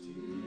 HT